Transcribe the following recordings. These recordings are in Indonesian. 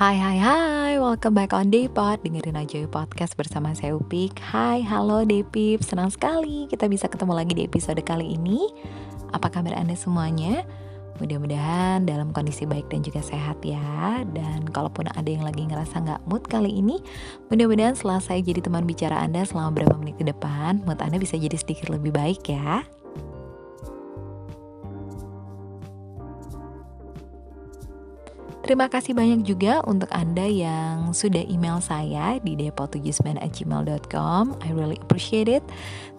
Hai hai hai, welcome back on Daypod Dengerin aja podcast bersama saya Upik. Hai, halo Daypip, senang sekali kita bisa ketemu lagi di episode kali ini. Apa kabar Anda semuanya? Mudah-mudahan dalam kondisi baik dan juga sehat ya. Dan kalaupun ada yang lagi ngerasa gak mood kali ini Mudah-mudahan setelah saya jadi teman bicara Anda selama beberapa menit ke depan Mood Anda bisa jadi sedikit lebih baik ya Terima kasih banyak juga untuk Anda yang sudah email saya di depo79@gmail.com. I really appreciate it.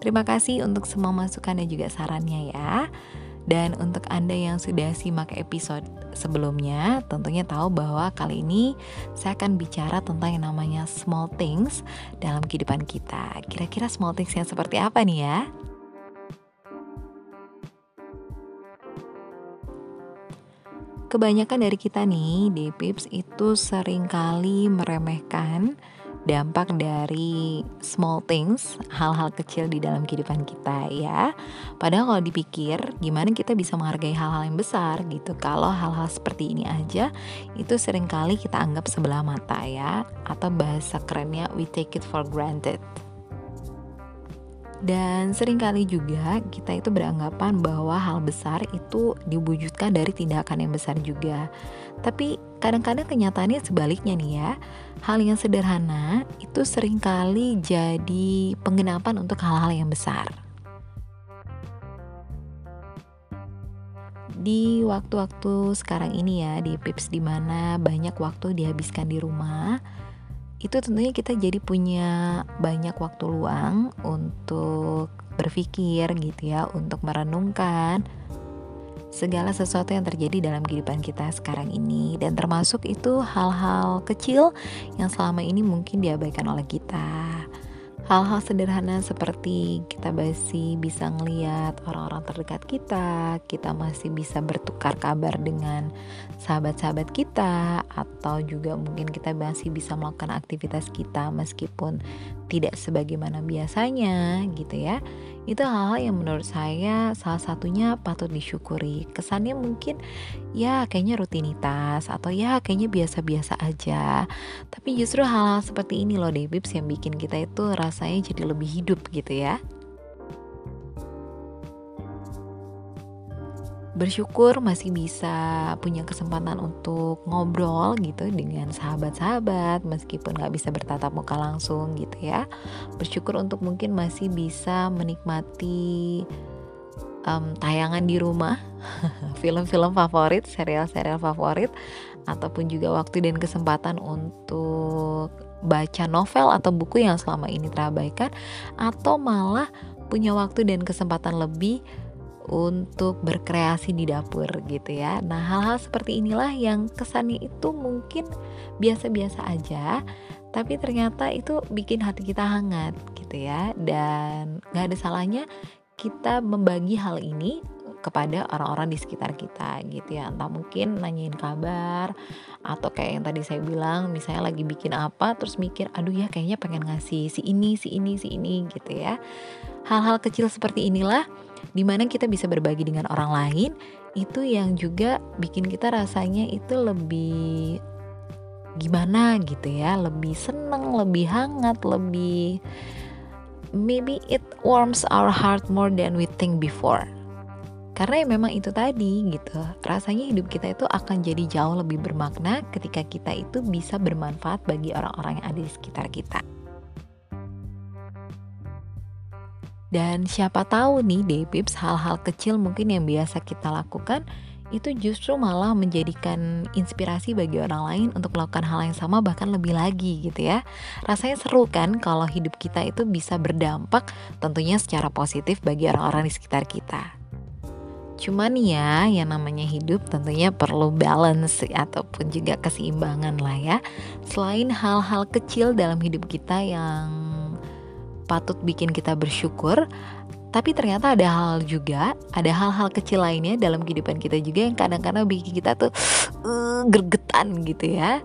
Terima kasih untuk semua masukan dan juga sarannya ya. Dan untuk Anda yang sudah simak episode sebelumnya, tentunya tahu bahwa kali ini saya akan bicara tentang yang namanya small things dalam kehidupan kita. Kira-kira small things yang seperti apa nih ya? Kebanyakan dari kita nih di Pips itu sering kali meremehkan dampak dari small things, hal-hal kecil di dalam kehidupan kita ya. Padahal kalau dipikir, gimana kita bisa menghargai hal-hal yang besar gitu. Kalau hal-hal seperti ini aja, itu sering kali kita anggap sebelah mata ya. Atau bahasa kerennya, we take it for granted. Dan sering kali juga kita itu beranggapan bahwa hal besar itu diwujudkan dari tindakan yang besar juga. Tapi kadang-kadang kenyataannya sebaliknya nih ya. Hal yang sederhana itu sering kali jadi penggenapan untuk hal-hal yang besar. Di waktu-waktu sekarang ini ya, di Pips di mana banyak waktu dihabiskan di rumah, itu tentunya kita jadi punya banyak waktu luang untuk berpikir gitu ya, untuk merenungkan segala sesuatu yang terjadi dalam kehidupan kita sekarang ini. Dan termasuk itu hal-hal kecil yang selama ini mungkin diabaikan oleh kita hal-hal sederhana seperti kita masih bisa ngeliat orang-orang terdekat kita, kita masih bisa bertukar kabar dengan sahabat-sahabat kita, atau juga mungkin kita masih bisa melakukan aktivitas kita meskipun tidak sebagaimana biasanya gitu ya. Itu hal-hal yang menurut saya salah satunya patut disyukuri. Kesannya mungkin ya kayaknya rutinitas atau ya kayaknya biasa-biasa aja. Tapi justru hal-hal seperti ini loh deh Bips yang bikin kita itu rasanya jadi lebih hidup gitu ya bersyukur masih bisa punya kesempatan untuk ngobrol gitu dengan sahabat-sahabat meskipun nggak bisa bertatap muka langsung gitu ya. Bersyukur untuk mungkin masih bisa menikmati um, tayangan di rumah film-film favorit serial-serial favorit ataupun juga waktu dan kesempatan untuk baca novel atau buku yang selama ini terabaikan atau malah punya waktu dan kesempatan lebih untuk berkreasi di dapur gitu ya. Nah, hal-hal seperti inilah yang kesannya itu mungkin biasa-biasa aja, tapi ternyata itu bikin hati kita hangat gitu ya. Dan gak ada salahnya kita membagi hal ini kepada orang-orang di sekitar kita gitu ya entah mungkin nanyain kabar atau kayak yang tadi saya bilang misalnya lagi bikin apa terus mikir aduh ya kayaknya pengen ngasih si ini si ini si ini gitu ya hal-hal kecil seperti inilah di mana kita bisa berbagi dengan orang lain itu yang juga bikin kita rasanya itu lebih gimana gitu ya lebih seneng lebih hangat lebih maybe it warms our heart more than we think before karena ya memang itu tadi gitu rasanya hidup kita itu akan jadi jauh lebih bermakna ketika kita itu bisa bermanfaat bagi orang-orang yang ada di sekitar kita. Dan siapa tahu nih Depips hal-hal kecil mungkin yang biasa kita lakukan itu justru malah menjadikan inspirasi bagi orang lain untuk melakukan hal yang sama bahkan lebih lagi gitu ya. Rasanya seru kan kalau hidup kita itu bisa berdampak tentunya secara positif bagi orang-orang di sekitar kita. Cuman ya, yang namanya hidup tentunya perlu balance ataupun juga keseimbangan lah ya. Selain hal-hal kecil dalam hidup kita yang patut bikin kita bersyukur, tapi ternyata ada hal juga, ada hal-hal kecil lainnya dalam kehidupan kita juga yang kadang-kadang bikin kita tuh uh, gergetan gitu ya.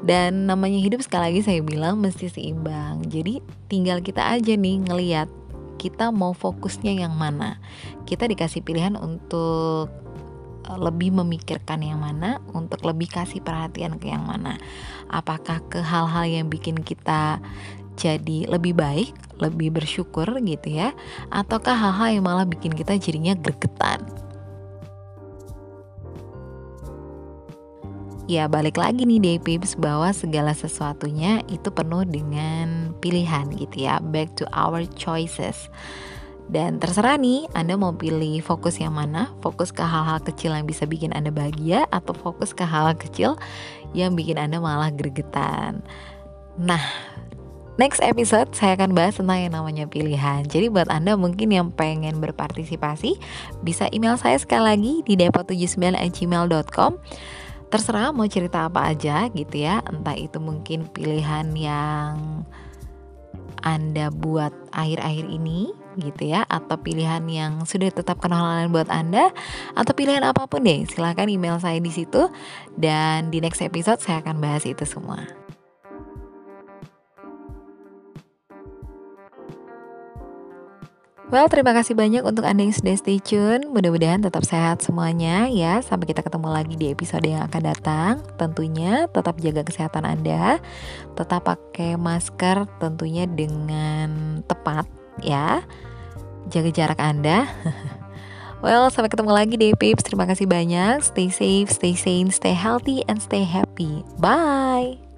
Dan namanya hidup sekali lagi saya bilang mesti seimbang. Jadi tinggal kita aja nih ngeliat kita mau fokusnya yang mana. Kita dikasih pilihan untuk lebih memikirkan yang mana, untuk lebih kasih perhatian ke yang mana. Apakah ke hal-hal yang bikin kita jadi lebih baik, lebih bersyukur gitu ya, ataukah hal-hal yang malah bikin kita jadinya gregetan. Ya balik lagi nih deh Pips bahwa segala sesuatunya itu penuh dengan pilihan gitu ya Back to our choices dan terserah nih, Anda mau pilih fokus yang mana? Fokus ke hal-hal kecil yang bisa bikin Anda bahagia atau fokus ke hal-hal kecil yang bikin Anda malah gregetan. Nah, next episode saya akan bahas tentang yang namanya pilihan. Jadi buat Anda mungkin yang pengen berpartisipasi, bisa email saya sekali lagi di depot79@gmail.com. Terserah mau cerita apa aja gitu ya, entah itu mungkin pilihan yang Anda buat akhir-akhir ini gitu ya atau pilihan yang sudah tetap kenalan buat Anda atau pilihan apa pun deh silahkan email saya di situ dan di next episode saya akan bahas itu semua. Well, terima kasih banyak untuk Anda yang sudah stay tune. Mudah-mudahan tetap sehat semuanya ya. Sampai kita ketemu lagi di episode yang akan datang. Tentunya tetap jaga kesehatan Anda. Tetap pakai masker tentunya dengan tepat ya. Jaga jarak Anda. well, sampai ketemu lagi deh Pips. Terima kasih banyak. Stay safe, stay sane, stay healthy, and stay happy. Bye.